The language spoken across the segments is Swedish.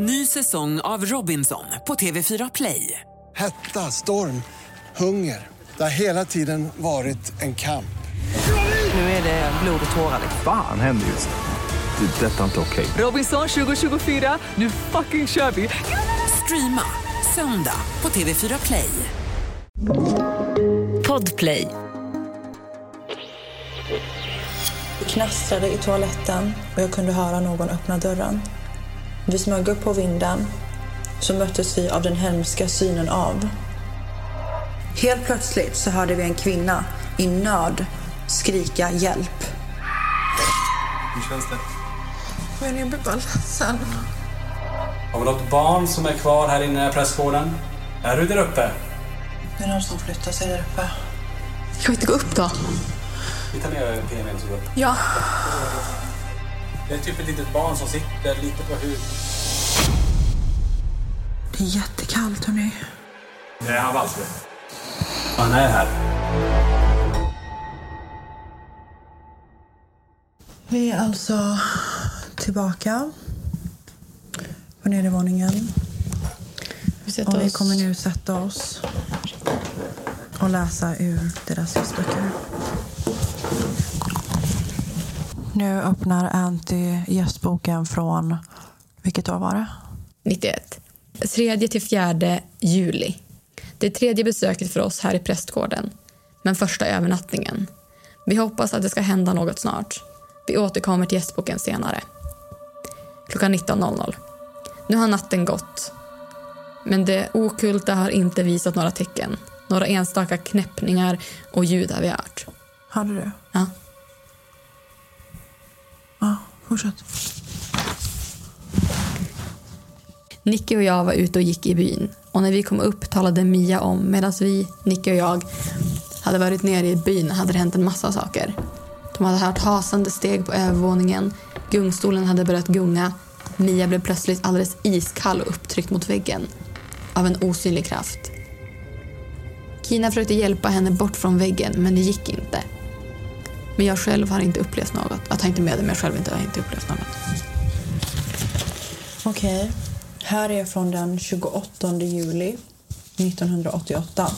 Ny säsong av Robinson på TV4 Play. Hetta, storm, hunger. Det har hela tiden varit en kamp. Nu är det blod och tårar. Fan händer just nu. Det. är Detta är inte okej. Robinson 2024, nu fucking kör vi! Streama söndag på TV4 Play. Podplay. Det knastrade i toaletten och jag kunde höra någon öppna dörren. Vi smög upp på vinden så möttes vi av den hemska synen av. Helt plötsligt så hörde vi en kvinna i nöd skrika hjälp. Hur känns det? Men jag blir bara ledsen. Har vi något barn som är kvar här inne i prästgården? Är du där uppe? Det är någon som flyttar sig där uppe. Kan vi inte gå upp då? Vi tar ner PMN så går upp. Ja. Det är typ ett litet barn som sitter lite på huvudet. Det är jättekallt hörni. Det är han Walter. Han är här. Vi är alltså tillbaka på nedervåningen. Vi sätter Och vi kommer nu sätta oss och läsa ur deras gästböcker. Nu öppnar Anty gästboken från, vilket år var det? 91. 3 till 4 juli. Det är tredje besöket för oss här i prästgården, men första övernattningen. Vi hoppas att det ska hända något snart. Vi återkommer till gästboken senare. Klockan 19.00. Nu har natten gått. Men det okulta har inte visat några tecken. Några enstaka knäppningar och ljud har vi hört. Hörde du? Ja. Ja, fortsätt. Nicky och jag var ute och gick i byn och när vi kom upp talade Mia om medan vi, Nicky och jag, hade varit nere i byn hade det hänt en massa saker. De hade hört hasande steg på övervåningen, gungstolen hade börjat gunga, Mia blev plötsligt alldeles iskall och upptryckt mot väggen av en osynlig kraft. Kina försökte hjälpa henne bort från väggen men det gick inte. Men jag själv har inte upplevt något. Jag tar inte med det men jag själv inte, har inte upplevt något. Okej. Här är från den 28 juli 1988.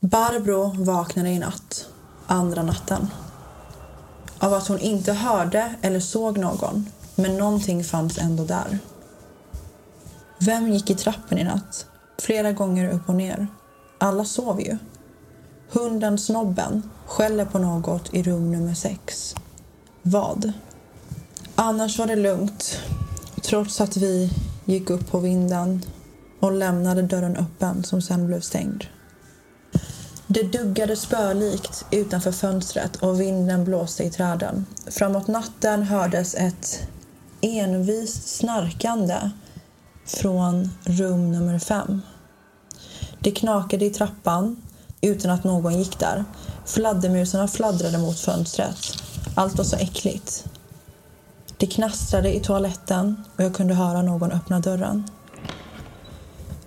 Barbro vaknade i natt, andra natten. Av att hon inte hörde eller såg någon, men någonting fanns ändå där. Vem gick i trappen i natt? Flera gånger upp och ner. Alla sov ju. Hunden Snobben skäller på något i rum nummer sex. Vad? Annars var det lugnt, trots att vi gick upp på vinden och lämnade dörren öppen som sen blev stängd. Det duggade spölikt utanför fönstret och vinden blåste i träden. Framåt natten hördes ett envist snarkande från rum nummer fem. Det knakade i trappan utan att någon gick där. Fladdermusarna fladdrade mot fönstret. Allt var så äckligt. Det knastrade i toaletten och jag kunde höra någon öppna dörren.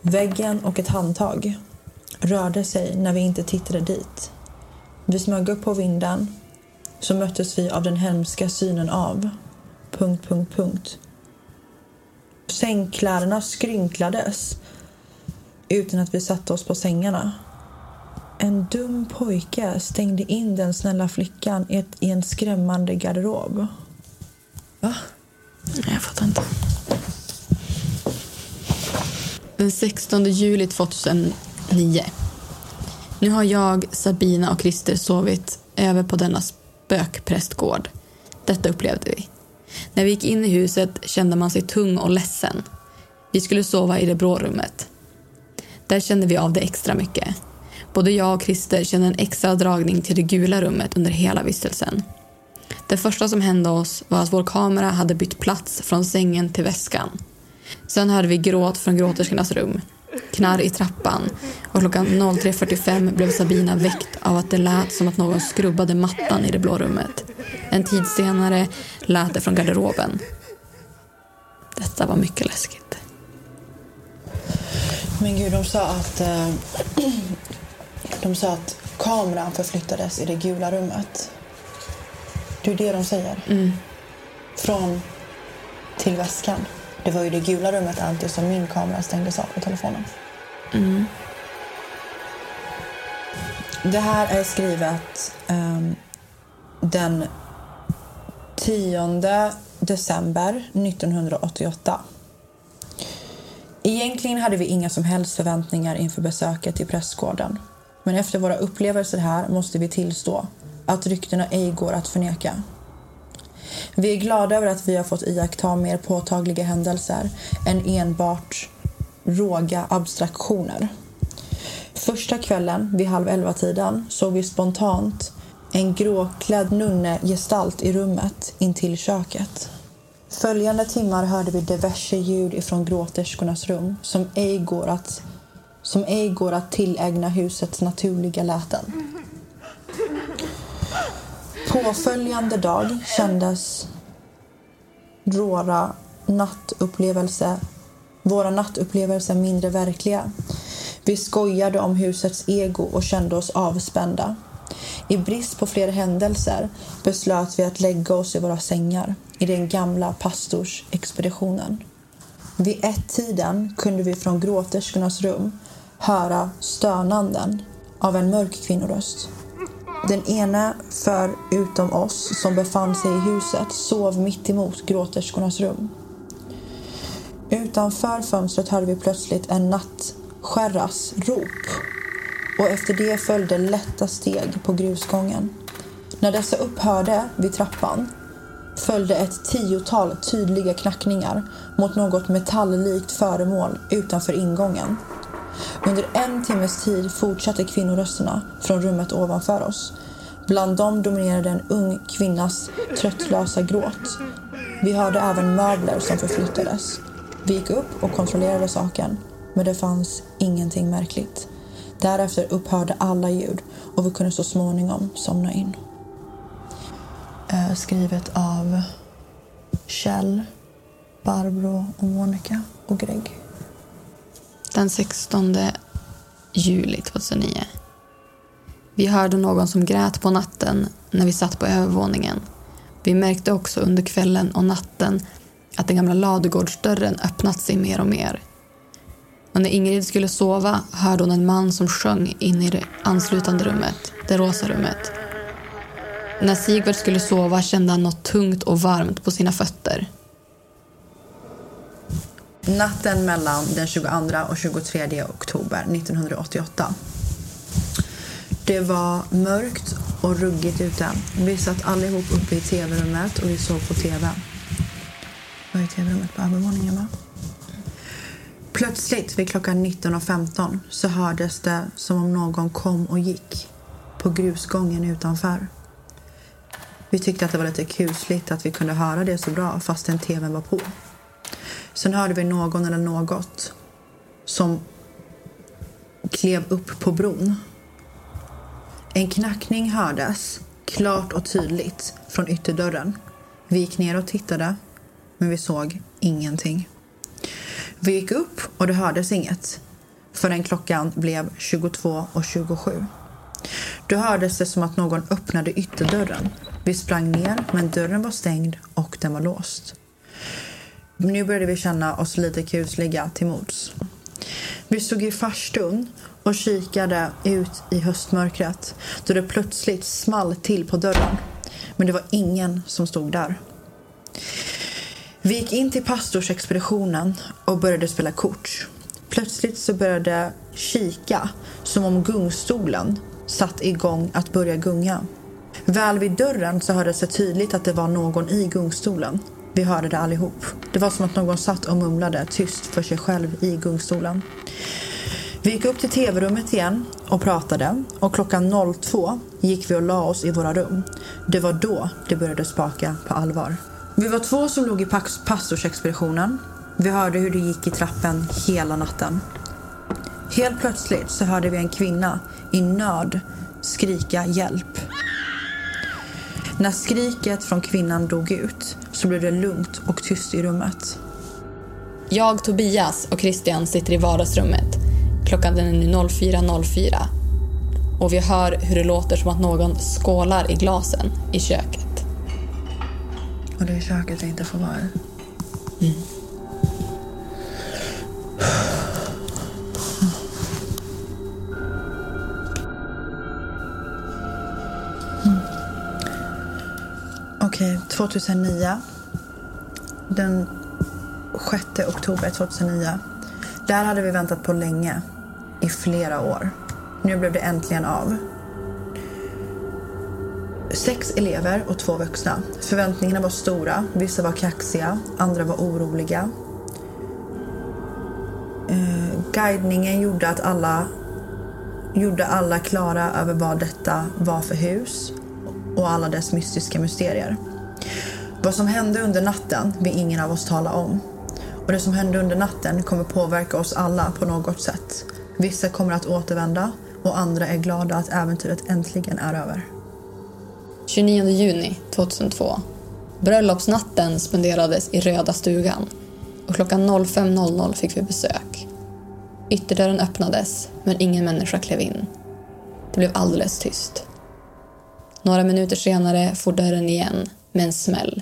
Väggen och ett handtag rörde sig när vi inte tittade dit. Vi smög upp på vinden så möttes vi av den hemska synen av... Punkt, punkt, punkt. Sängkläderna skrynklades utan att vi satte oss på sängarna. En dum pojke stängde in den snälla flickan i, ett, i en skrämmande garderob. Va? Nej, jag fattar inte. Den 16 juli 2009. Nu har jag, Sabina och Christer sovit över på denna spökprästgård. Detta upplevde vi. När vi gick in i huset kände man sig tung och ledsen. Vi skulle sova i det blå rummet. Där kände vi av det extra mycket. Både jag och Christer kände en extra dragning till det gula rummet under hela vistelsen. Det första som hände oss var att vår kamera hade bytt plats från sängen till väskan. Sen hörde vi gråt från gråterskornas rum, knarr i trappan och klockan 03.45 blev Sabina väckt av att det lät som att någon skrubbade mattan i det blå rummet. En tid senare lät det från garderoben. Detta var mycket läskigt. Men gud, de sa att... äh, de sa att kameran förflyttades i det gula rummet. Det är det de säger. Från till väskan. Det var ju det gula rummet Anty som min kamera stängdes av på telefonen. Det här är skrivet ehm, den 10 december 1988. Egentligen hade vi inga som helst förväntningar inför besöket i prästgården. Men efter våra upplevelser här måste vi tillstå att ryktena ej går att förneka. Vi är glada över att vi har fått iaktta mer påtagliga händelser än enbart råga abstraktioner. Första kvällen vid halv elva-tiden såg vi spontant en gråklädd nunnegestalt i rummet intill köket. Följande timmar hörde vi diverse ljud ifrån gråterskornas rum som ej går att, som ej går att tillägna husets naturliga läten. Påföljande dag kändes våra nattupplevelser, våra nattupplevelser mindre verkliga. Vi skojade om husets ego och kände oss avspända. I brist på fler händelser beslöt vi att lägga oss i våra sängar i den gamla pastorsexpeditionen. Vid ett-tiden kunde vi från gråterskornas rum höra stönanden av en mörk kvinnoröst. Den ena förutom oss som befann sig i huset sov mitt emot gråterskornas rum. Utanför fönstret hörde vi plötsligt en nattskärras rop och efter det följde lätta steg på grusgången. När dessa upphörde vid trappan följde ett tiotal tydliga knackningar mot något metalllikt föremål utanför ingången. Under en timmes tid fortsatte kvinnorösterna från rummet ovanför oss. Bland dem dominerade en ung kvinnas tröttlösa gråt. Vi hörde även möbler som förflyttades. Vi gick upp och kontrollerade saken, men det fanns ingenting märkligt. Därefter upphörde alla ljud och vi kunde så småningom somna in. Skrivet av Kjell, Barbro och Monica och Greg. Den 16 juli 2009. Vi hörde någon som grät på natten när vi satt på övervåningen. Vi märkte också under kvällen och natten att den gamla ladugårdsdörren öppnat sig mer och mer. Och när Ingrid skulle sova hörde hon en man som sjöng in i det anslutande rummet, det rosa rummet. När Sigvard skulle sova kände han något tungt och varmt på sina fötter. Natten mellan den 22 och 23 oktober 1988. Det var mörkt och ruggigt ute. Vi satt allihop uppe i tv-rummet och vi såg på tv. Var är tv-rummet på övervåningen va? Plötsligt vid klockan 19.15 så hördes det som om någon kom och gick på grusgången utanför. Vi tyckte att det var lite kusligt att vi kunde höra det så bra fastän tvn var på. Sen hörde vi någon eller något som klev upp på bron. En knackning hördes klart och tydligt från ytterdörren. Vi gick ner och tittade, men vi såg ingenting. Vi gick upp och det hördes inget förrän klockan blev 22.27. Då hördes det som att någon öppnade ytterdörren. Vi sprang ner, men dörren var stängd och den var låst. Nu började vi känna oss lite kusliga till mods. Vi stod i farstun och kikade ut i höstmörkret då det plötsligt small till på dörren. Men det var ingen som stod där. Vi gick in till pastorsexpeditionen och började spela kort. Plötsligt så började kika som om gungstolen satt igång att börja gunga. Väl vid dörren så hördes det tydligt att det var någon i gungstolen. Vi hörde det allihop. Det var som att någon satt och mumlade tyst för sig själv i gungstolen. Vi gick upp till tv-rummet igen och pratade och klockan 02 gick vi och la oss i våra rum. Det var då det började spaka på allvar. Vi var två som låg i pastorsexpeditionen. Vi hörde hur det gick i trappen hela natten. Helt plötsligt så hörde vi en kvinna i nöd skrika hjälp. När skriket från kvinnan dog ut så blev det lugnt och tyst i rummet. Jag, Tobias och Christian sitter i vardagsrummet. Klockan är nu 04.04. Och vi hör hur det låter som att någon skålar i glasen i köket. Och det är köket jag inte får vara i. Okej, 2009. Den 6 oktober 2009. Där hade vi väntat på länge. I flera år. Nu blev det äntligen av. Sex elever och två vuxna. Förväntningarna var stora. Vissa var kaxiga, andra var oroliga. Eh, guidningen gjorde att alla gjorde alla klara över vad detta var för hus och alla dess mystiska mysterier. Vad som hände under natten vill ingen av oss tala om. Och det som hände under natten kommer påverka oss alla på något sätt. Vissa kommer att återvända och andra är glada att äventyret äntligen är över. 29 juni 2002. Bröllopsnatten spenderades i Röda stugan och klockan 05.00 fick vi besök. Ytterdörren öppnades, men ingen människa klev in. Det blev alldeles tyst. Några minuter senare for dörren igen med en smäll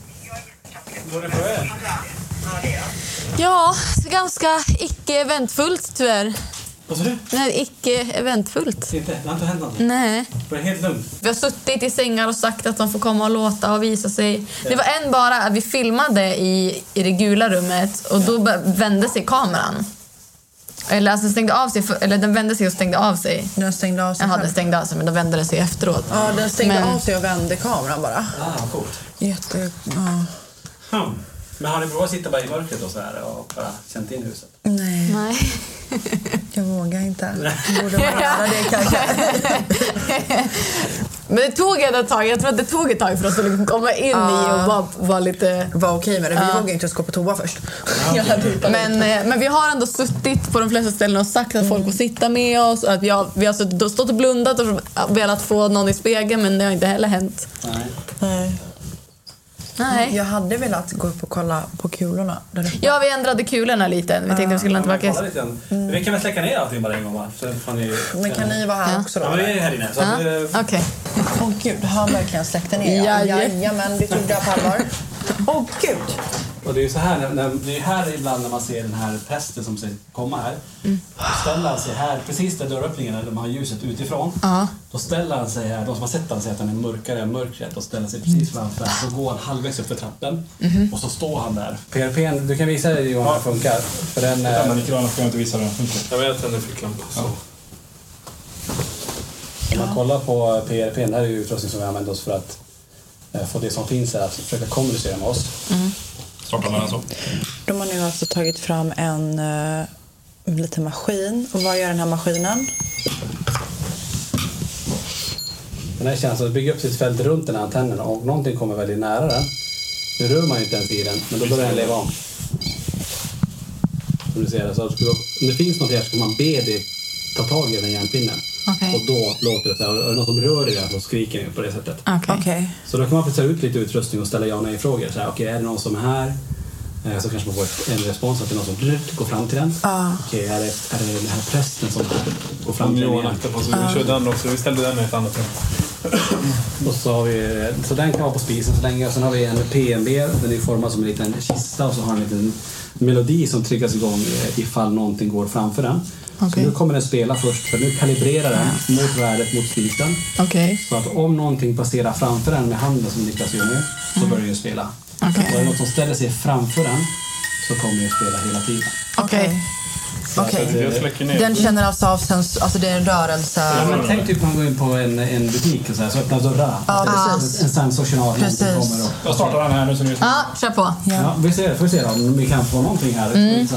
Det? Ja, ganska icke-eventfullt tyvärr. Vad sa du? Nej, icke-eventfullt. Inte, det har inte hänt någonting. Nej. Det är helt lugnt. Vi har suttit i sängar och sagt att de får komma och låta och visa sig. Det var en bara att vi filmade i, i det gula rummet och då bör- vände sig kameran. Eller alltså den stängde av sig, eller den vände sig och stängde av sig. Den stängde av sig Jaha, den stängde av sig men då vände den sig efteråt. Ja, den stängde Men- av sig och vände kameran bara. Ah, coolt. Jätte... Ja. Hmm. Men har ni provat att sitta bara i mörkret och så här och bara känt in huset? Nej, Nej. jag vågar inte. Borde man göra det kanske? Men det tog ett tag. Jag tror att det tog ett tag för oss att liksom komma in i och vara vara lite... Var okej med det. Vi Ja. vågade inte ens gå på toa först. Jag Men, eh, men vi har ändå suttit på de flesta ställen och sagt att folk får sitta med oss. Och att vi har, vi har stått och blundat och velat få någon i spegeln men det har inte heller hänt. Nej. Nej. Nej. Jag hade velat gå upp och kolla på kulorna där uppe. Ja, vi ändrade kulorna lite. Vi tänkte att vi skulle inte Kolla tillbaka. lite grann. Vi kan väl släcka ner allting bara en gång va? Så får ni... Men kan ni vara här Ja. också då? Ja, men vi är här inne. Så att, Ja, Okej. Åh gud, har han verkligen släckt ner? Jajamän, vi tog det här på allvar. Åh gud! Och det är ju så här, när, när, det är här ibland när man ser den här prästen som ska komma här. Då ställer han sig här, precis där dörröppningen, där man har ljuset utifrån. Ja. Då ställer han sig här, de som har sett honom säger att han är mörkare än mörkret och ställer sig precis framför. Så går han halvvägs upp för trappen och så står han där. PRP, du kan visa dig Johan hur det funkar. För den, lite grann, får jag inte visa hur den funkar. Ja, men jag tänder ficklampa. Om man kollar på PRP, det här är ju utrustning som vi använder oss för att eh, få det som finns här att försöka kommunicera med oss. Startar man den så? De har nu alltså tagit fram en uh, liten maskin. Och vad gör den här maskinen? Den här känslan att bygga upp sitt fält runt den här antennen och någonting kommer väldigt nära den. Nu rör man ju inte ens i den, men då börjar den leva om. Som du ser, det, så att om det finns något här så ska man be det ta tag i den järnpinnen. Okej. Och då låter det så här. Är det någon som rör i den så skriker den på det sättet. Okej. Så då kan man ta ut lite utrustning och ställa ja och nej-frågor. Okej, är det någon som är här? Eh, Så kanske man får en respons att det är någon som går fram till den. Ja. Okej, är det, är det den här prästen som går fram till den igen? så vi kör den också. Vi ställde den i ett annat rum. Och så, har vi, så den kan vara på spisen så länge. Sen har vi en PNB. Den är formad som en liten kista och så har den en liten melodi som triggas igång eh, ifall någonting går framför den. Så Okej. nu kommer den spela först för nu kalibrerar den mot värdet mot spisen. Okej. Så att om någonting passerar framför den med handen som Niklas gör nu så börjar den spela. Okej. Och är det något som ställer sig framför den så kommer den spela hela tiden. Okej. Okej. Jag släcker ner. Den känner alltså av sens... Alltså det är en rörelse... Ja, men tänk typ man går in på en, en butik och så, här, så öppnar dörrarna. Ja, En- precis. En sensorsignal Precis. kommer och... Jag startar den här nu så ni Ja, kör på. Ja, vi ser, får vi se då, om vi kan få någonting här. Mm.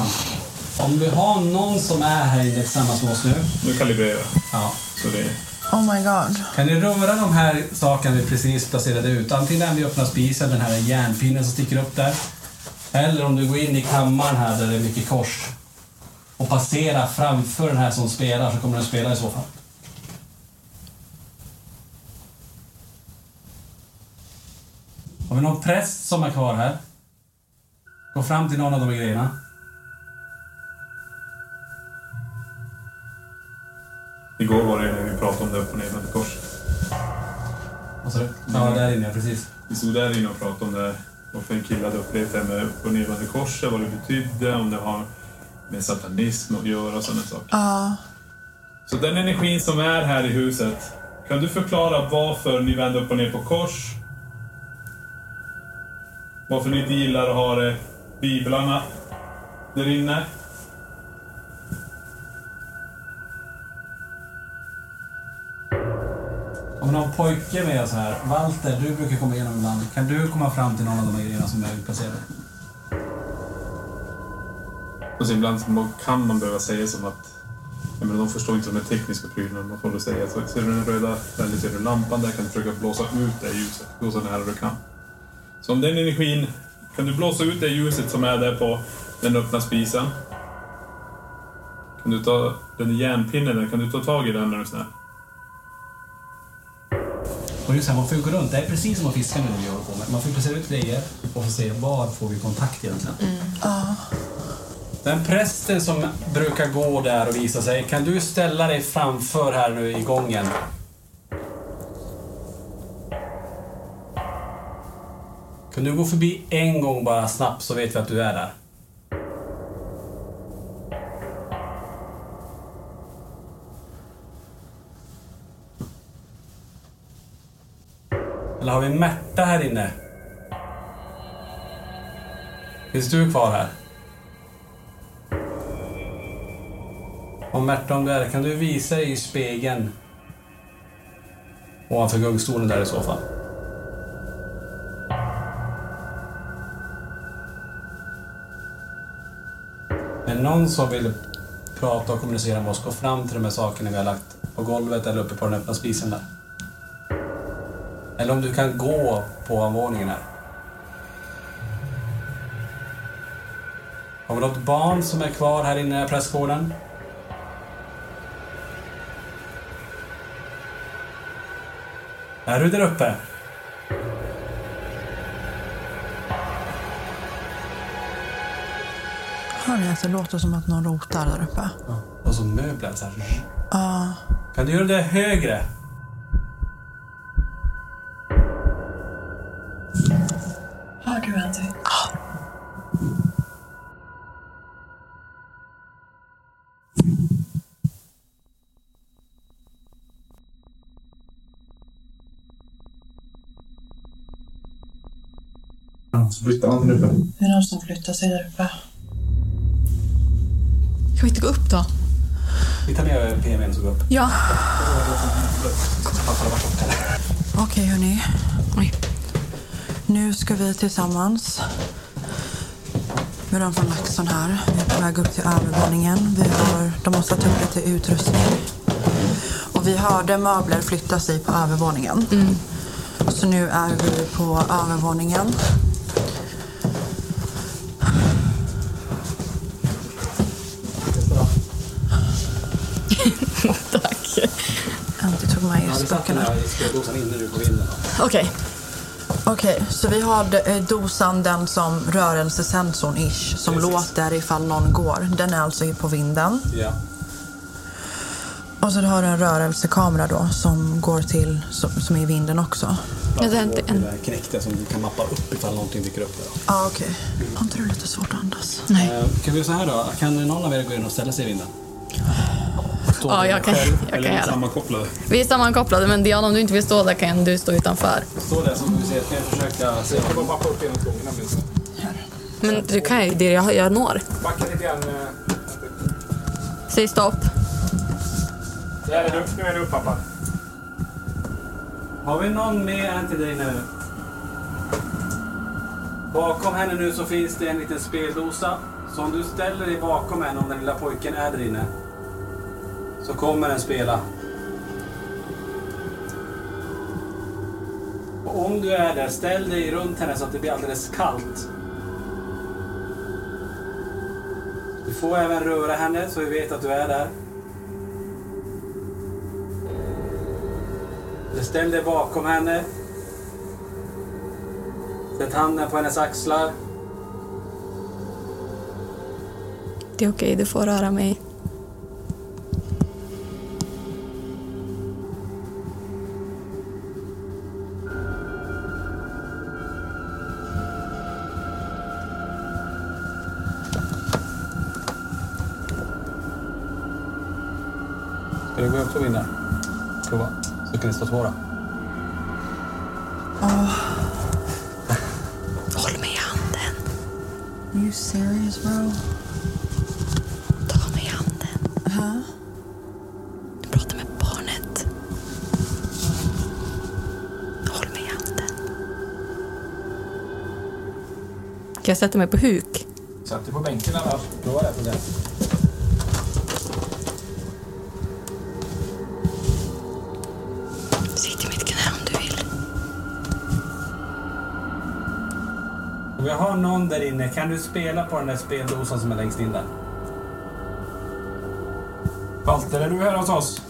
Om vi har någon som är här inne tillsammans med oss nu. Nu kalibrerar jag. Ja. Så det är... Oh my god. Kan ni röra de här sakerna vi precis placerade ut? Antingen den vi öppnar spisen, den här järnpinnen som sticker upp där. Eller om du går in i kammaren här där det är mycket kors och passerar framför den här som spelar så kommer den spela i så fall. Har vi någon präst som är kvar här? Gå fram till någon av de här grejerna. Igår var det när vi pratade om det upp och ner kors. Vad sa du? Ja, där inne, precis. Vi stod där inne och pratade om det. Varför en kille hade upplevt det med upp och nervändande korset, vad det betydde, om det har med satanism att göra och sådana saker. Ja. Så den energin som är här i huset, kan du förklara varför ni vänder upp och ner på kors? Varför ni inte gillar att ha det, biblarna där inne? Om någon pojke med oss här. Walter, du brukar komma igenom ibland. Kan du komma fram till någon av de här grejerna som är utplacerade? Och så ibland kan man behöva säga som att jag menar, de förstår inte de här tekniska prylarna. Man får då säga så ser du den röda, eller ser du lampan där kan du försöka blåsa ut det ljuset. Gå så nära du kan. Så om den energin, kan du blåsa ut det ljuset som är där på den öppna spisen? Kan du ta den järnpinnen, där, kan du ta tag i den när du är snäll? Och just här, man får ju gå runt. Det är precis som att fiska nu håller på med. Man får placera ut grejer och få se var får vi kontakt egentligen. Ja. Den prästen som brukar gå där och visa sig, kan du ställa dig framför här nu i gången? Kan du gå förbi en gång bara snabbt så vet vi att du är där? Eller har vi Märta här inne? Finns du kvar här? Och Märta, om du är där, kan du visa dig i spegeln? Ovanför gungstolen där i så fall. Är det någon som vill prata och kommunicera med oss, gå fram till de här sakerna vi har lagt på golvet eller uppe på den öppna spisen där. Eller om du kan gå på ovanvåningen här. Har vi något barn som är kvar här inne i den här prästgården? Är du där uppe? Hör ni att det låter som att någon rotar där uppe? Och så möbler så här. Ja. Kan du göra det högre? Flyttar man där uppe. Det är någon som flyttar sig där uppe. Kan vi inte gå upp då? Vi tar med PMN så går upp. Ja. Okej hörni. Oj. Nu ska vi tillsammans med de från Laxton här. Vi är på väg upp till övervåningen. Vi har, de måste ta upp lite utrustning. Och vi hörde möbler flytta sig på övervåningen. Så nu är vi på övervåningen. Tack. Antti tog med just böckerna. speldosan inne nu på vinden. Okej. Okej, så vi har eh, dosan, den som rörelsesensorn ish, som Precis. låter ifall någon går. Den är alltså på vinden. Ja. Och så har du en rörelsekamera då som går till, som, som är i vinden också. Ja, det är inte en- Det där knäckta som du kan mappa upp ifall någonting dyker upp. Ja, ah, okej. Har inte du lite svårt att andas? Nej. Eh, Kan vi göra så här då? Kan någon av er gå in och ställa sig i vinden? Stå Ja, där jag kan, själv, jag kan Eller göra det. sammankopplade. Vi är sammankopplade, men Diana, om du inte vill stå där kan du stå utanför. Stå där så får vi se. Ska jag försöka se Jag kan bara mappa upp ena frågorna. Men du kan ju det jag, jag når. Backa lite grann. eh, Säg stopp. Där är du. Nu är du upp pappa. Har vi någon med än till dig nu? Bakom henne nu så finns det en liten speldosa. Så om du ställer dig bakom henne, om den lilla pojken är där inne, så kommer den spela. Och om du är där, ställ dig runt henne så att det blir alldeles kallt. Du får även röra henne så vi vet att du är där. Eller ställ dig bakom henne. Sätt handen på hennes axlar. Det är okej, du får röra mig. Och vinna? Prova. Så kan ni stå två då. Håll mig i handen. Are you serious bro? Ta mig i handen. Huh? Du pratar med barnet. Håll mig i handen. Kan jag sätta mig på huk? Satt du på bänken annars? Prova det på det. Någon där inne, kan du spela på den där speldosan som är längst in där? Walter, är du här hos oss?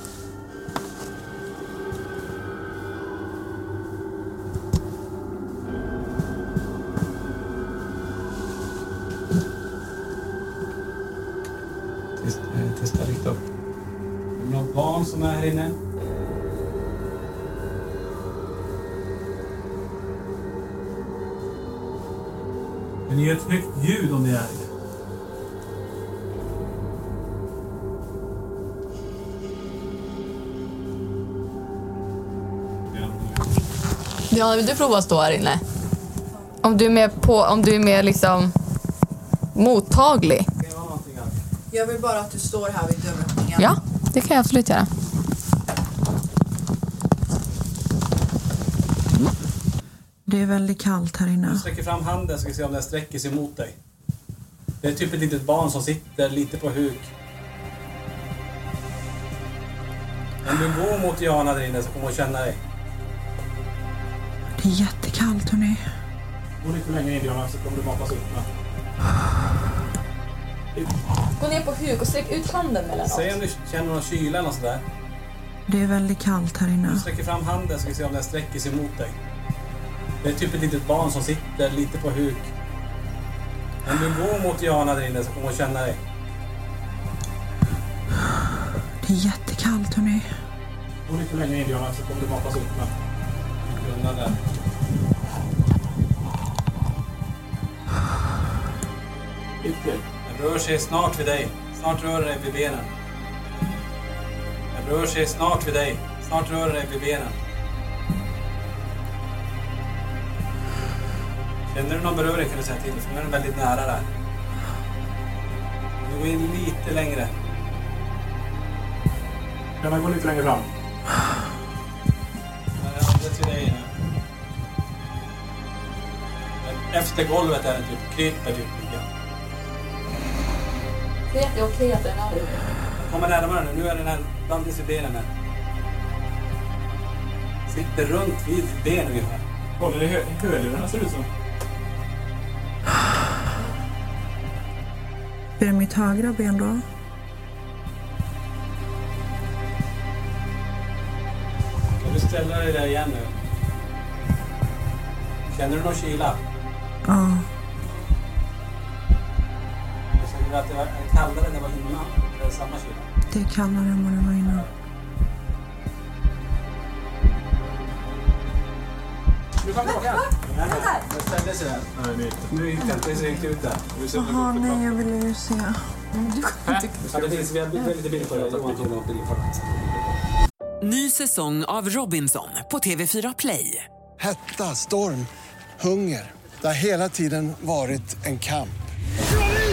Ja, vill du prova att stå här inne? Om du är mer på, om du är mer liksom mottaglig. Jag vill bara att du står här vid dörröppningen. Ja, det kan jag absolut göra. Det är väldigt kallt här Du inne. sträcker fram handen så ska vi se om den sträcker sig mot dig. Det är typ ett litet barn som sitter lite på huk. Om du går mot Jana där inne så kommer hon känna dig. Det är jättekallt hörni. Gå lite längre in Diana så kommer du matas upp med. Gå ner på huk och sträck ut handen mellan Säg om du känner någon kyla eller något sådär. Det är väldigt kallt här inne. Du sträcker fram handen så ska vi se om den sträcker sig mot dig. Det är typ ett litet barn som sitter lite på huk. Om du går mot Jana där inne så kommer hon känna dig. Det är jättekallt hörni. Gå lite längre in Diana så kommer du matas upp med. Undan där. Den rör sig snart vid dig. Snart rör den dig vid benen. Den rör sig snart vid dig. Snart rör den dig vid benen. Känner du någon beröring kan du säga till, för nu är den väldigt nära där. Du går in lite längre. Diana, gå lite längre fram. Är andra till dig nu. Efter golvet är den typ, kryper typ lite grann. Det är okej att den är här Kommer närmare nu. Nu är den här alldeles vid benen. Sitter runt vid ditt ben ungefär. Håller i hö- hörlurarna ser det ut som. Är det mitt högra ben då? Kan du ställa dig där igen nu? Känner du någon kyla? Ja. Känner du att det kallare än det var innan? Eller är det samma kyla? Det är kallare än vad det var innan. Du kan tillbaka. Nej, nej. Den ställde sig där. Nej, det är inte. Nu gick. Det inte ut där. Jaha, nej, jag ville ju se. Ja, det finns vi har vi har lite bilder på det. Johan tog några bilder på det. Ny säsong av Robinson på TV4 Play. Hetta, storm, hunger. Det har hela tiden varit en kamp.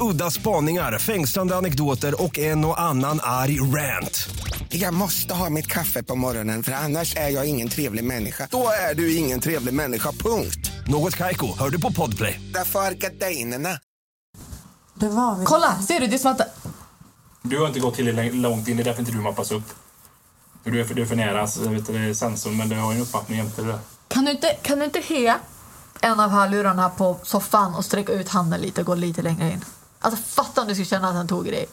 Udda spaningar, fängslande anekdoter och en och annan arg rant. Jag måste ha mitt kaffe på morgonen för annars är jag ingen trevlig människa. Då är du ingen trevlig människa, punkt. Något Kaiko, hör du på Podplay. Därför är gardinerna. Det var vi. Kolla, ser du? Det är som att... Du har inte gått tillräckligt långt in, det är därför inte du mappas upp. Du är för, du är för nära så vet du, det är sensorn, men du har ju en uppfattning jämte det. Kan du inte, kan du inte he en av hörlurarna på soffan och sträcka ut handen lite och gå lite längre in? Alltså fatta om du skulle känna att han tog i dig.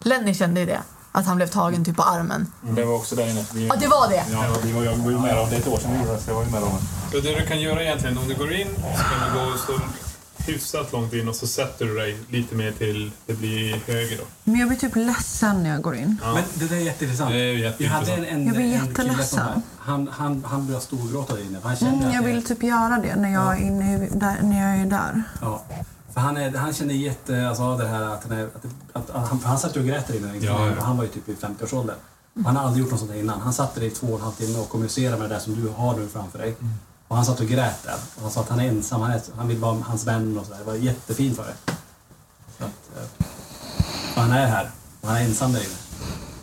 Lenny kände ju det. Att han blev tagen typ på armen. Det var också där inne. Vi, Ja, det var det? Ja, vi var, jag var ju med om det är ett år sedan vi så jag var ju med om det. Så det du kan göra egentligen, om du går in så kan du gå och stå hyfsat långt in och så sätter du dig lite mer till det blir höger då. Men jag blir typ ledsen när jag går in. Men det där är jätteintressant. Det är Vi hade en, en, Jag blir jätteledsen. som han, han, han började storgråta där inne. Han kände Mm, jag det- vill typ göra det när jag, är inne, där, när jag är där. Ja. För han, är, han kände jätte, alltså det här att, han är, att, att, att han, satt ju och grät där inne. liksom. Ja, ja. Han var ju typ i 50-årsåldern. Och Han har aldrig gjort något sånt här innan. Han satt där i två och en halv timme och kommunicerade med det där som du har nu framför dig. Och han satt och grät där. Och han sa att han är ensam, han, är, han vill vara hans vän och sådär. Det var jättefint för det. Så att, eh, och han är här. Och han är ensam där inne.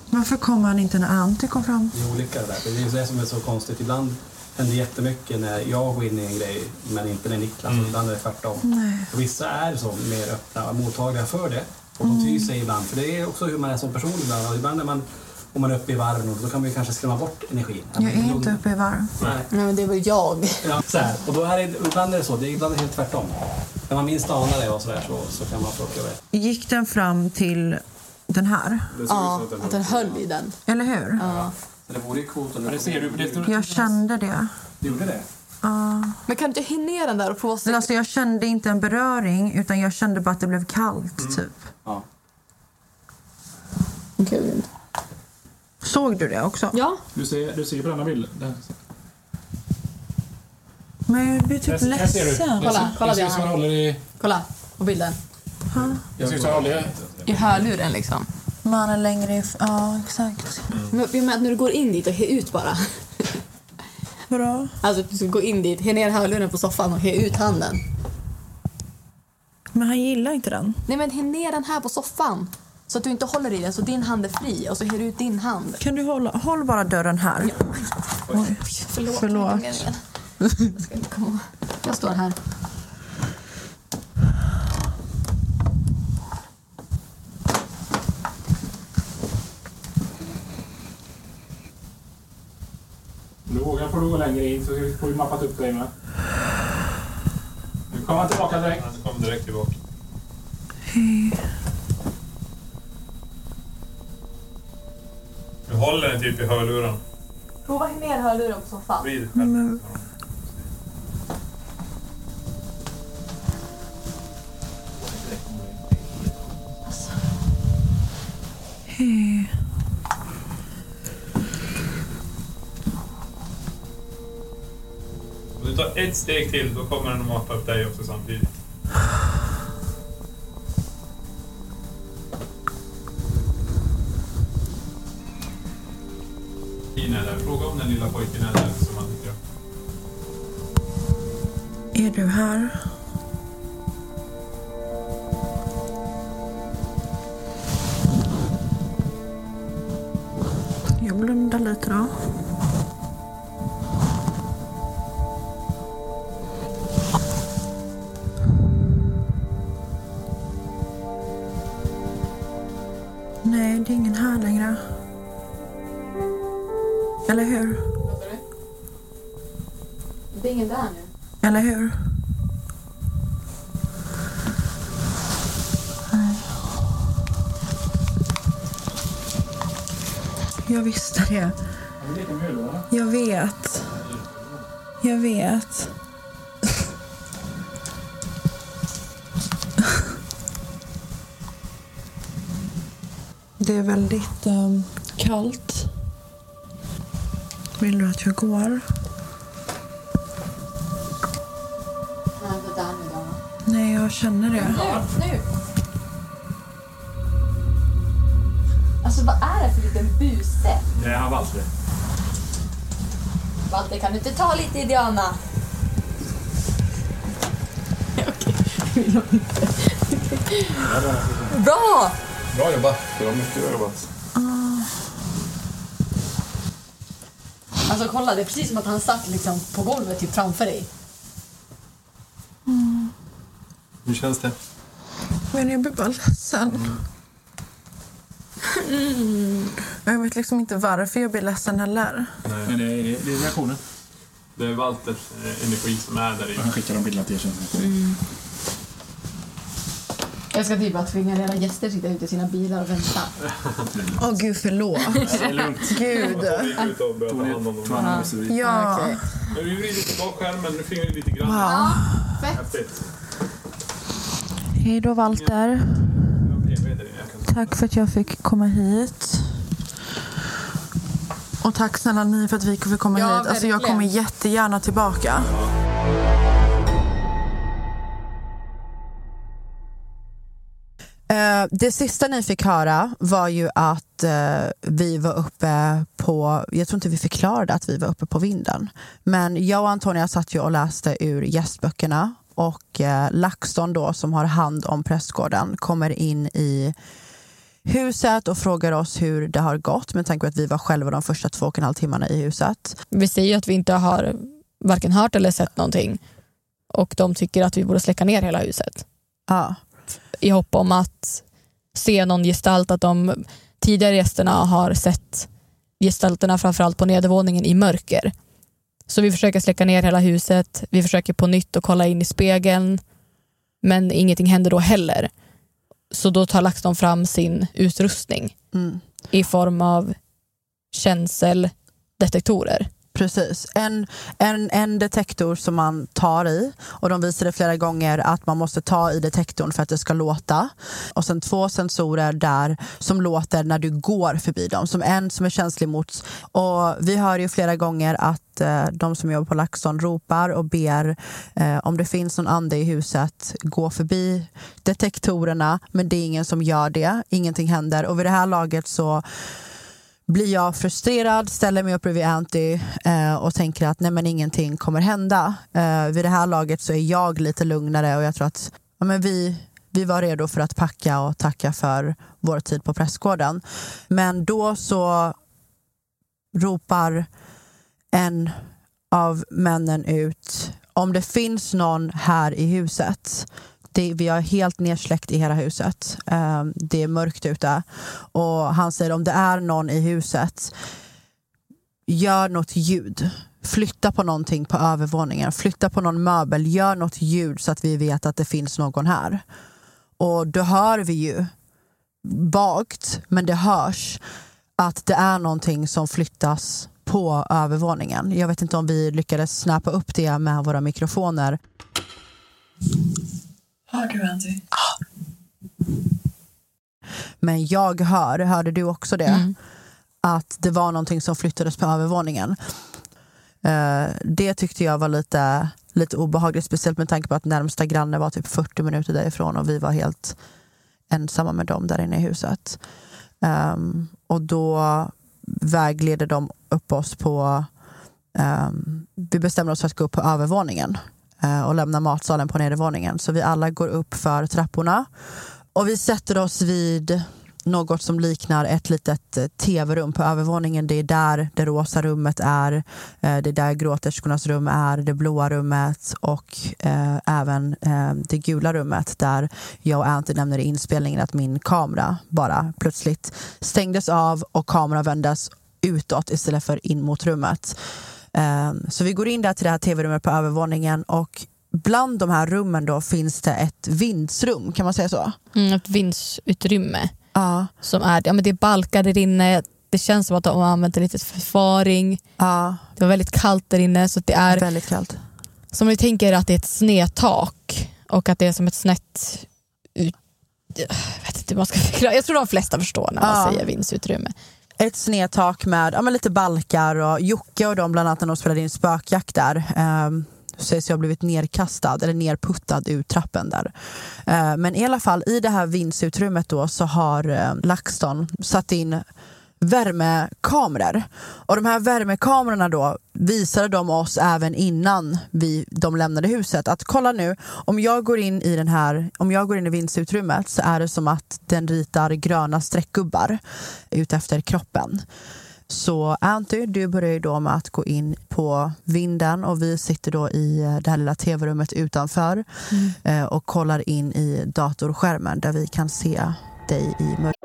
Varför kommer han inte när Antti kom fram? Det är olika det där. Det är det som är så konstigt. Ibland händer jättemycket när jag går in i en grej men inte när Niklas. Ibland är det tvärtom. Nej. Och vissa är så mer öppna och mottagliga för det. Och de tyr sig ibland. För det är också hur man är som person ibland. Och ibland är man, om man är uppe i och då kan man ju kanske skrämma bort energin. Jag är inte uppe i varv. Nej. Nej, men det var jag. Ja, så här. Och då är det, ibland är det så. Det är ibland är det helt tvärtom. När man minst anar det och så, där, så, så kan man uppleva det. Gick den fram till den här? Ja, att den höll i den. Eller hur? Ja. Så det vore ju coolt om Ja, det ser du. Det Jag kände det. Du gjorde det? Ja. Men kan du inte hinna ner den där och prova Men Alltså jag kände inte en beröring utan jag kände bara att det blev kallt typ. Ja. Gud. Såg du det också? Ja. du, ser, du ser på denna bild. Där. Men jag blir typ Här- här ser du. ledsen. Kolla, kolla det ser ut som han håller i... Kolla på bilden. Det ser ut som han håller i... I hörluren liksom. Mannen längre if- Ja, exakt. Men jag menar att när du går in dit och he ut bara. Bra. Alltså att du ska gå in dit, he ner hörluren på soffan och he ut handen. Men han gillar inte den. Nej men he ner den här på soffan. Så att du inte håller i den så din hand är fri och så her du ut din hand. Kan du hålla, håll bara dörren här. Oj. Förlåt. Förlåt. det var inte meningen. Jag ska inte komma. Jag står här. Får du gå längre in så får vi mappat upp dig med. Nu kommer han tillbaka direkt. Han kom direkt tillbaka. Du håller den typ i hörluren. Prova ner hörluren på soffan. Vrid själv. Ett steg till då kommer den att mata upp dig också samtidigt. Jag visste det. Jag vet. Jag vet. Det är väldigt ehm, kallt. Vill du att jag går? Nej, jag känner det. Nu! Alltså liten buse? Det är han Walter. Walter, kan du inte ta lite i Diana? Bra! Bra jobbat. Det var mycket bra jobbat. Alltså kolla, det är precis som att han satt liksom på golvet typ framför dig. Hur känns det? Men jag blir bara ledsen. Mm. Jag vet liksom inte varför jag blir ledsen heller. Nej. Men det är, det är reaktionen. Det är Walters eh, energi som är där i. Han skickar de bilderna till er sen. Mm. Jag ska typ bara tvinga era gäster sitta ute i sina bilar och vänta. Åh gud, förlåt. Det är lugnt. Gud. Dem. Ja. Okej. Nu vrider vi tillbaka skärmen, nu fingrar vi lite grann. Wow. Fett. Häftigt. Hej då, Walter. Jag har PV där inne, jag kan- Tack för att jag fick komma hit. Och tack snälla ni för att vi fick komma Ja, hit. Alltså, jag kommer jättegärna tillbaka. Eh, Det sista ni fick höra var ju att eh, vi var uppe på, jag tror inte vi förklarade att vi var uppe på vinden. Men jag och Antonia satt ju och läste ur gästböckerna och eh, LaxTon då som har hand om prästgården kommer in i huset och frågar oss hur det har gått med tanke på att vi var själva de första två och en halv timmarna i huset. Vi säger ju att vi inte har varken hört eller sett någonting och de tycker att vi borde släcka ner hela huset. Ja. I hopp om att se någon gestalt, att de tidigare gästerna har sett gestalterna framförallt på nedervåningen i mörker. Så vi försöker släcka ner hela huset, vi försöker på nytt att kolla in i spegeln men ingenting händer då heller. Så då tar LaxTon fram sin utrustning Mm. i form av känseldetektorer. Precis. En, en, en detektor som man tar i och de visade flera gånger att man måste ta i detektorn för att det ska låta. Och sen två sensorer där som låter när du går förbi dem. Som en som är känslig mot... Och vi hör ju flera gånger att eh, de som jobbar på LaxTon ropar och ber eh, om det finns någon ande i huset, gå förbi detektorerna. Men det är ingen som gör det. Ingenting händer. Och vid det här laget så blir jag frustrerad, ställer mig upp bredvid Anty eh, och tänker att nej men ingenting kommer hända. Eh, vid det här laget så är jag lite lugnare och jag tror att ja, men vi, vi var redo för att packa och tacka för vår tid på pressgården. Men då så ropar en av männen ut om det finns någon här i huset det, vi har helt nedsläckt i hela huset. Eh, det är mörkt ute. Och han säger om det är någon i huset, gör något ljud. Flytta på någonting på övervåningen. Flytta på någon möbel. Gör något ljud så att vi vet att det finns någon här. Och då hör vi ju vagt, men det hörs att det är någonting som flyttas på övervåningen. Jag vet inte om vi lyckades snappa upp det med våra mikrofoner. Hör du Anty? Men jag hör, hörde du också det? Mm. Att det var någonting som flyttades på övervåningen. Eh, det tyckte jag var lite, lite obehagligt, speciellt med tanke på att närmsta granne var typ 40 minuter därifrån och vi var helt ensamma med dem där inne i huset. Ehm, och då vägleder de upp oss på... ehm, vi bestämmer oss för att gå upp på övervåningen Eh, och lämnar matsalen på nedervåningen. Så vi alla går upp för trapporna och vi sätter oss vid något som liknar ett litet eh, tv-rum på övervåningen. Det är där det rosa rummet är. Eh, det är där gråterskornas rum är, det blåa rummet och eh, även eh, det gula rummet där jag och Anty nämner i inspelningen att min kamera bara plötsligt stängdes av och kameran vändes utåt istället för in mot rummet. Eh, Så vi går in där till det här tv-rummet på övervåningen och bland de här rummen då finns det ett vindsrum, kan man säga så? Mm, ett vindsutrymme. Ja. Som är, ja, men det är balkar där inne, det känns som att de har använt en liten förvaring. Ja. Det var väldigt kallt där inne. Så det är, Väldigt kallt. Som ni tänker att det är ett snedtak och att det är som ett snett... ut- Jag vet inte hur man ska förklara. Jag tror de flesta förstår när man Ja. säger vindsutrymme ett snedtak med ja, men lite balkar och Jocke och de bland annat när de spelade in spökjakt där eh, sägs jag ha blivit nerkastad eller nerputtad ur trappen där. Eh, men i alla fall i det här vindsutrymmet då så har eh, LaxTon satt in värmekameror. Och de här värmekamerorna då visade de oss även innan vi, de lämnade huset att kolla nu, om jag går in i den här, om jag går in i vindsutrymmet så är det som att den ritar gröna streckgubbar utefter kroppen. Så Anty, du börjar ju då med att gå in på vinden och vi sitter då i eh, det här lilla tv-rummet utanför Mm. eh, och kollar in i datorskärmen där vi kan se dig i mörkret.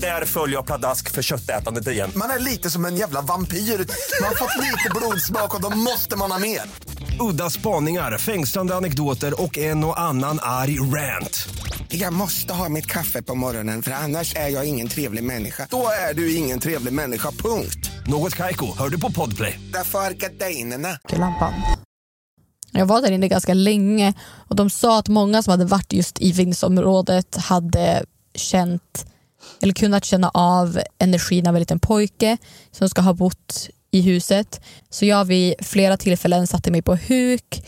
Där följer jag pladask för köttätandet igen. Man är lite som en jävla vampyr. Man har fått lite blodsmak och då måste man ha mer. Udda spaningar, fängslande anekdoter och en och annan arg rant. Jag måste ha mitt kaffe på morgonen för annars är jag ingen trevlig människa. Då är du ingen trevlig människa, punkt. Något Kaiko, hör du på Podplay. Därför är gardinerna. lampan. Jag var där inne ganska länge och de sa att många som hade varit just i vindsområdet hade känt eller kunnat känna av energin av en liten pojke som ska ha bott i huset. Så jag vid flera tillfällen satte mig på huk.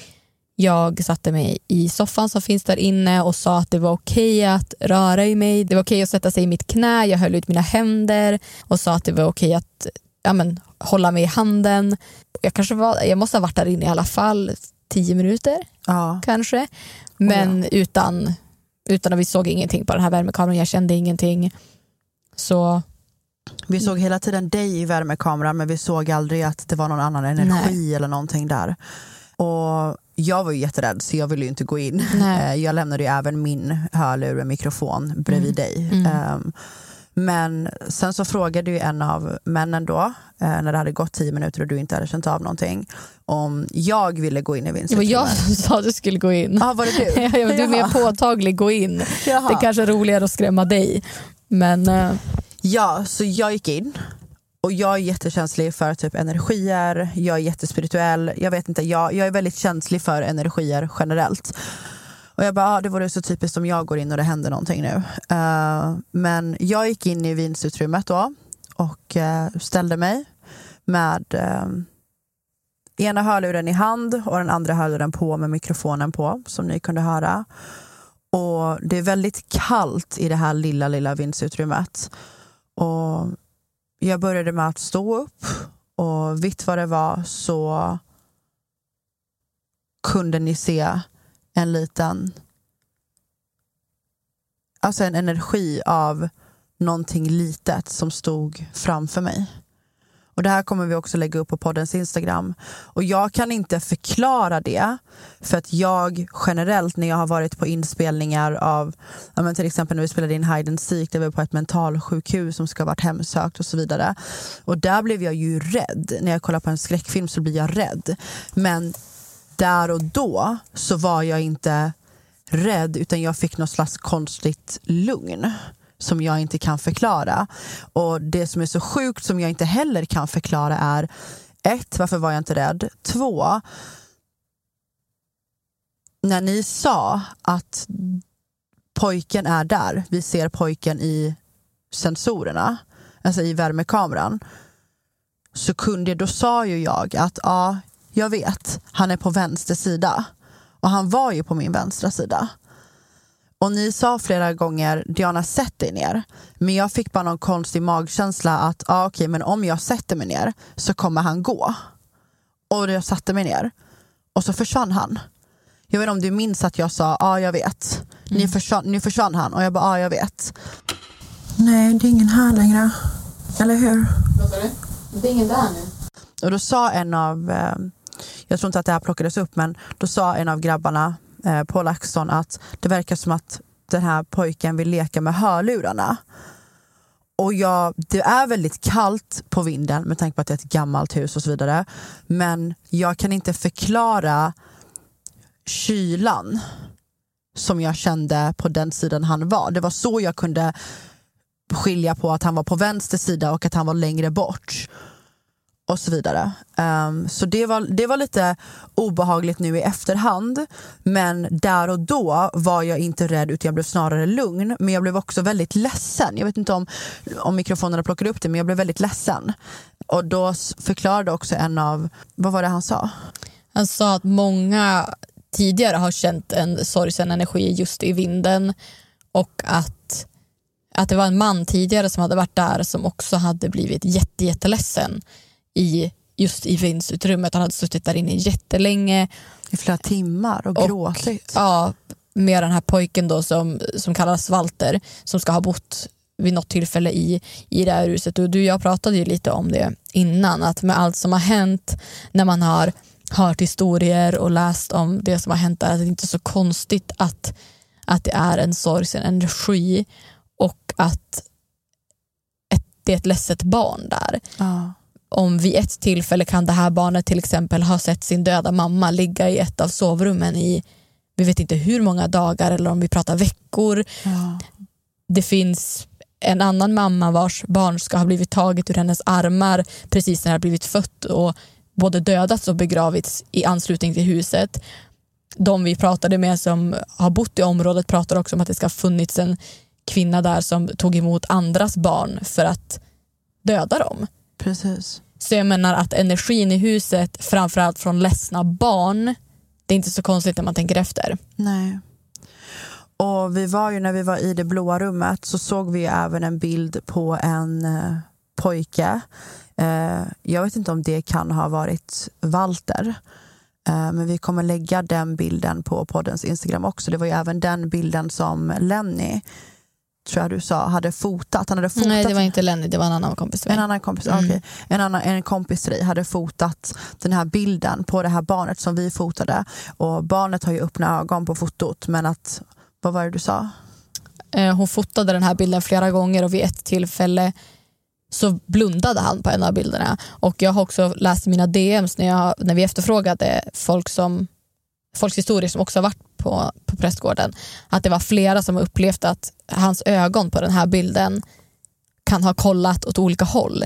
Jag satte mig i soffan som finns där inne och sa att det var okej att röra i mig. Det var okej att sätta sig i mitt knä. Jag höll ut mina händer och sa att det var okej att ja, men, hålla mig i handen. Jag, kanske var, jag måste ha varit där inne i alla fall tio minuter kanske. Men utan, utan att vi såg ingenting på den här värmekameran. Jag kände ingenting. Så Vi såg hela tiden dig i värmekameran men vi såg aldrig att det var någon annan energi eller någonting där. Och jag var ju jätterädd så jag ville ju inte gå in. Nej. Eh, Jag lämnade ju även min hörlur med mikrofon bredvid Mm. dig. Mm. Ehm, Men sen så frågade ju en av männen då, eh, när det hade gått tio minuter och du inte hade känt av någonting, om jag ville gå in i det var vinstutrymmet. jag som sa att du skulle gå in. Ja, var det du? Ja, du är mer påtaglig, gå in. Jaha. Det är kanske är roligare att skrämma dig. Men eh, Ja, så jag gick in. Och jag är jättekänslig för typ energier, jag är jättespirituell, jag vet inte, jag, jag är väldigt känslig för energier generellt. Och jag bara, ah, det vore så typiskt om jag går in och det händer någonting nu. Uh, men jag gick in i vinstutrymmet då och uh, ställde mig med uh, ena hörluren i hand och den andra hörluren på med mikrofonen på som ni kunde höra. Och det är väldigt kallt i det här lilla, lilla vindsutrymmet. Och jag började med att stå upp och vitt vad det var så kunde ni se en liten alltså en energi av någonting litet som stod framför mig. Och Det här kommer vi också lägga upp på poddens Instagram. Och Jag kan inte förklara det för att jag generellt när jag har varit på inspelningar av ja, men till exempel när vi spelade in Hide and Seek, där vi var på ett mentalsjukhus som ska ha varit hemsökt och så vidare. Och där blev jag ju rädd. När jag kollar på en skräckfilm så blir jag rädd. Men där och då så var jag inte rädd utan jag fick något slags konstigt lugn som jag inte kan förklara. Och det som är så sjukt som jag inte heller kan förklara är ett, varför var jag inte rädd? Två, när ni sa att pojken är där, vi ser pojken i sensorerna, alltså i värmekameran, så kunde, då sa ju jag att ja, jag vet, han är på vänster sida. Och han var ju på min vänstra sida. Och ni sa flera gånger, Diana sätt dig ner. Men jag fick bara någon konstig magkänsla att ah, okej, men om jag sätter mig ner så kommer han gå. Och jag satte mig ner. Och så försvann han. Jag vet inte om du minns att jag sa, ja ah, jag vet. Ni försvann, nu försvann han och jag bara, ja ah, jag vet. Nej, det är ingen här längre. Eller hur? Vad sa du? Det är ingen där nu. Och då sa en av, eh, jag tror inte att det här plockades upp, men då sa en av grabbarna eh, Paul LaxTon att det verkar som att den här pojken vill leka med hörlurarna. och jag, det är väldigt kallt på vinden med tanke på att det är ett gammalt hus och så vidare. Men jag kan inte förklara kylan som jag kände på den sidan han var. Det var så jag kunde skilja på att han var på vänster sida och att han var längre bort. Och så vidare. Um, så det var, det var lite obehagligt nu i efterhand. Men där och då var jag inte rädd utan jag blev snarare lugn. Men jag blev också väldigt ledsen. Jag vet inte om, om mikrofonerna plockade upp det men jag blev väldigt ledsen. Och då förklarade också en av, vad var det han sa? Han sa att många tidigare har känt en sorgsen energi just i vinden och att, att det var en man tidigare som hade varit där som också hade blivit jätte, jätteledsen i, just i vindsutrymmet. Han hade suttit där inne jättelänge. I flera timmar och, och gråtit. Ja, med den här pojken då som, som kallas Walter som ska ha bott vid något tillfälle i, i det här huset. Och du och jag pratade ju lite om det innan, att med allt som har hänt när man har hört historier och läst om det som har hänt där, att det inte är så konstigt att, att det är en sorgsen energi och att ett, det är ett ledset barn där. Ja. Om vid ett tillfälle kan det här barnet till exempel ha sett sin döda mamma ligga i ett av sovrummen i vi vet inte hur många dagar eller om vi pratar veckor. Ja. Det finns en annan mamma vars barn ska ha blivit taget ur hennes armar precis när det har blivit fött och både dödats och begravits i anslutning till huset. De vi pratade med som har bott i området pratar också om att det ska ha funnits en kvinna där som tog emot andras barn för att döda dem. Precis. Så jag menar att energin i huset, framförallt från ledsna barn, det är inte så konstigt när man tänker efter. Nej. Och vi var ju när vi var i det blåa rummet så såg vi även en bild på en eh, pojke. Eh, jag vet inte om det kan ha varit Walter. Eh, men vi kommer lägga den bilden på poddens Instagram också. Det var ju även den bilden som Lenny tror jag du sa, hade fotat. Han hade fotat Nej, det var inte Lenny, det var en annan kompis. En annan kompis, Mm. okej. En, annan, en kompis till dig hade fotat den här bilden på det här barnet som vi fotade. Och barnet har ju öppna ögon på fotot, men att, vad var det du sa? Eh, Hon fotade den här bilden flera gånger och vid ett tillfälle så blundade han på en av bilderna. Och jag har också läst mina DMs när, jag, när vi efterfrågade folk som, folks historier som också har varit på, på prästgården, att det var flera som har upplevt att hans ögon på den här bilden kan ha kollat åt olika håll.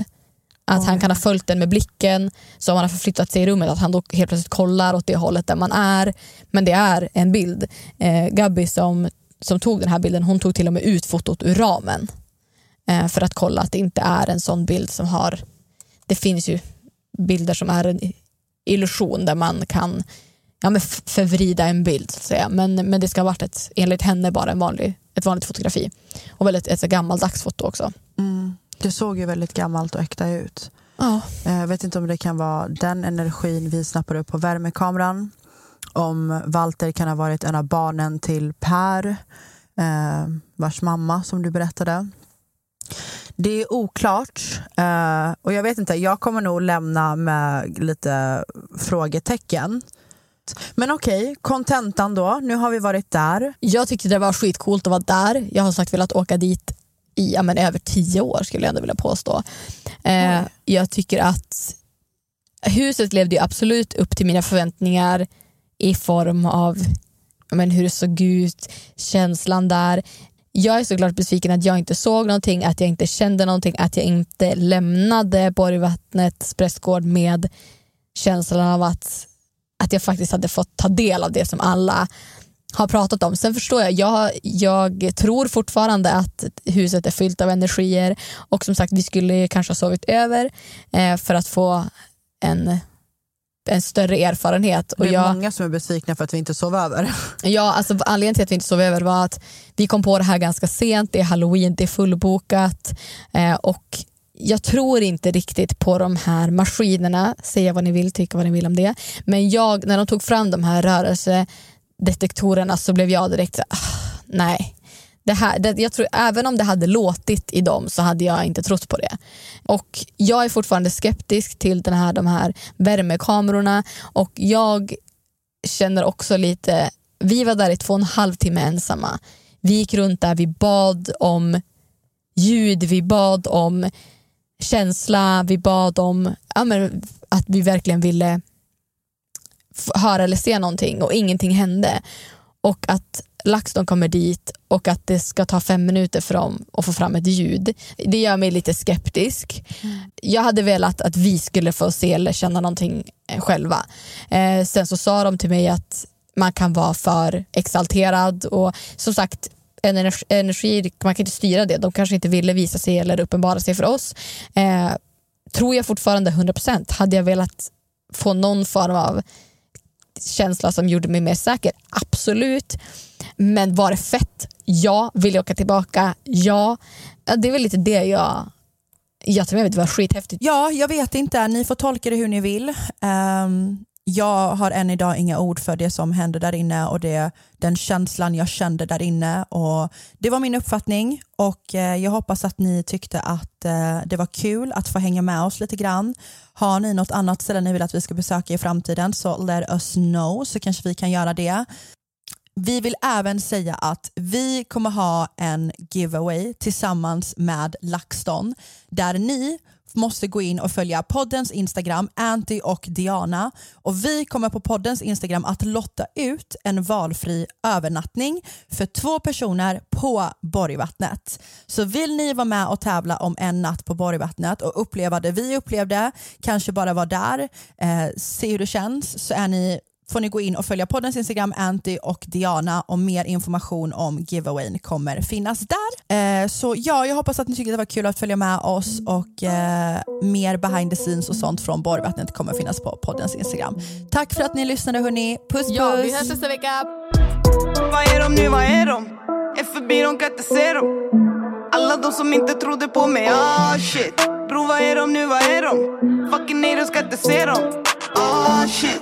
Att han kan ha följt den med blicken, så om han har förflyttat sig i rummet, att han då helt plötsligt kollar åt det hållet där man är. Men det är en bild. Eh, Gabby som, som tog den här bilden, hon tog till och med ut fotot ur ramen eh, för att kolla att det inte är en sån bild som har... Det finns ju bilder som är en illusion där man kan ja, men förvrida en bild så att säga. Men, men det ska ha varit ett, enligt henne bara en vanlig, ett vanligt fotografi. Och väldigt ett gammaldags foto också. Mm. Det såg ju väldigt gammalt och äkta ut. Ja. Eh, Jag vet inte om det kan vara den energin vi snappar upp på värmekameran. Om Walter kan ha varit en av barnen till Per, eh, vars mamma som du berättade. Det är oklart eh, och jag vet inte, jag kommer nog lämna med lite frågetecken. Men okej, kontentan då. Nu har vi varit där. Jag tyckte det var skitcoolt att vara där. Jag har sagt velat åka dit i ja, men över tio år skulle jag ändå vilja påstå. Eh, jag tycker att huset levde ju absolut upp till mina förväntningar i form av men hur det såg ut, känslan där. Jag är såklart besviken att jag inte såg någonting, att jag inte kände någonting, att jag inte lämnade Borgvattnets prästgård med känslan av att, att jag faktiskt hade fått ta del av det som alla har pratat om. Sen förstår jag, jag, jag tror fortfarande att huset är fyllt av energier och som sagt vi skulle kanske ha sovit över eh, för att få en, en större erfarenhet. Och Det är jag, många som är besvikna för att vi inte sov över. Ja, alltså anledningen till att vi inte sov över var att vi kom på det här ganska sent, det är halloween, det är fullbokat eh, och jag tror inte riktigt på de här maskinerna, säga vad ni vill, tycka vad ni vill om det. Men jag, när de tog fram de här rörelsedetektorerna så blev jag direkt ah, nej. Det här, det, jag tror, även om det hade låtit i dem så hade jag inte trott på det. Och Jag är fortfarande skeptisk till den här, de här värmekamerorna och jag känner också lite, vi var där i två och en halv timme ensamma. Vi gick runt där, vi bad om ljud, vi bad om känsla, vi bad om ja, att vi verkligen ville höra eller se någonting och ingenting hände. Och att LaxTon kommer dit och att det ska ta fem minuter för dem att få fram ett ljud. Det gör mig lite skeptisk. Jag hade velat att vi skulle få se eller känna någonting eh, själva. Eh, sen så sa de till mig att man kan vara för exalterad och som sagt energi, energi, man kan inte styra det. De kanske inte ville visa sig eller uppenbara sig för oss. Eh, tror jag fortfarande 100%. Hade jag velat få någon form av känsla som gjorde mig mer säker? Absolut. Men var det fett? Ja. Vill jag åka tillbaka? Ja. Det är väl lite det jag... Jag tror jag vet, det var skithäftigt. Ja, jag vet inte. Ni får tolka det hur ni vill. Um, jag har än idag inga ord för det som hände där inne och det, den känslan jag kände där inne. Och det var min uppfattning och eh, jag hoppas att ni tyckte att eh, det var kul att få hänga med oss lite grann. Har ni något annat ställe ni vill att vi ska besöka i framtiden så let us know så kanske vi kan göra det. Vi vill även säga att vi kommer ha en giveaway tillsammans med LaxTon där ni måste gå in och följa poddens Instagram, Anty och Diana. Och Vi kommer på poddens Instagram att lotta ut en valfri övernattning för två personer på Borgvattnet. Så vill ni vara med och tävla om en natt på Borgvattnet och uppleva det vi upplevde, kanske bara vara där, eh, se hur det känns, så är ni får ni gå in och följa poddens Instagram, Anty och Diana och mer information om giveawayn kommer finnas där. Eh, så ja, jag hoppas att ni tyckte det var kul att följa med oss och eh, mer behind the scenes och sånt från Borgvattnet kommer finnas på poddens Instagram. Tack för att ni lyssnade hörni. Puss puss! Ja, vi hörs nästa vecka. Vad är de nu, vad är de? Är förbi, de kan inte se dem Alla de som inte trodde på mig, ah shit Bro, vad är de nu, vad är de? Fucking nej, de ska inte se dem Ah shit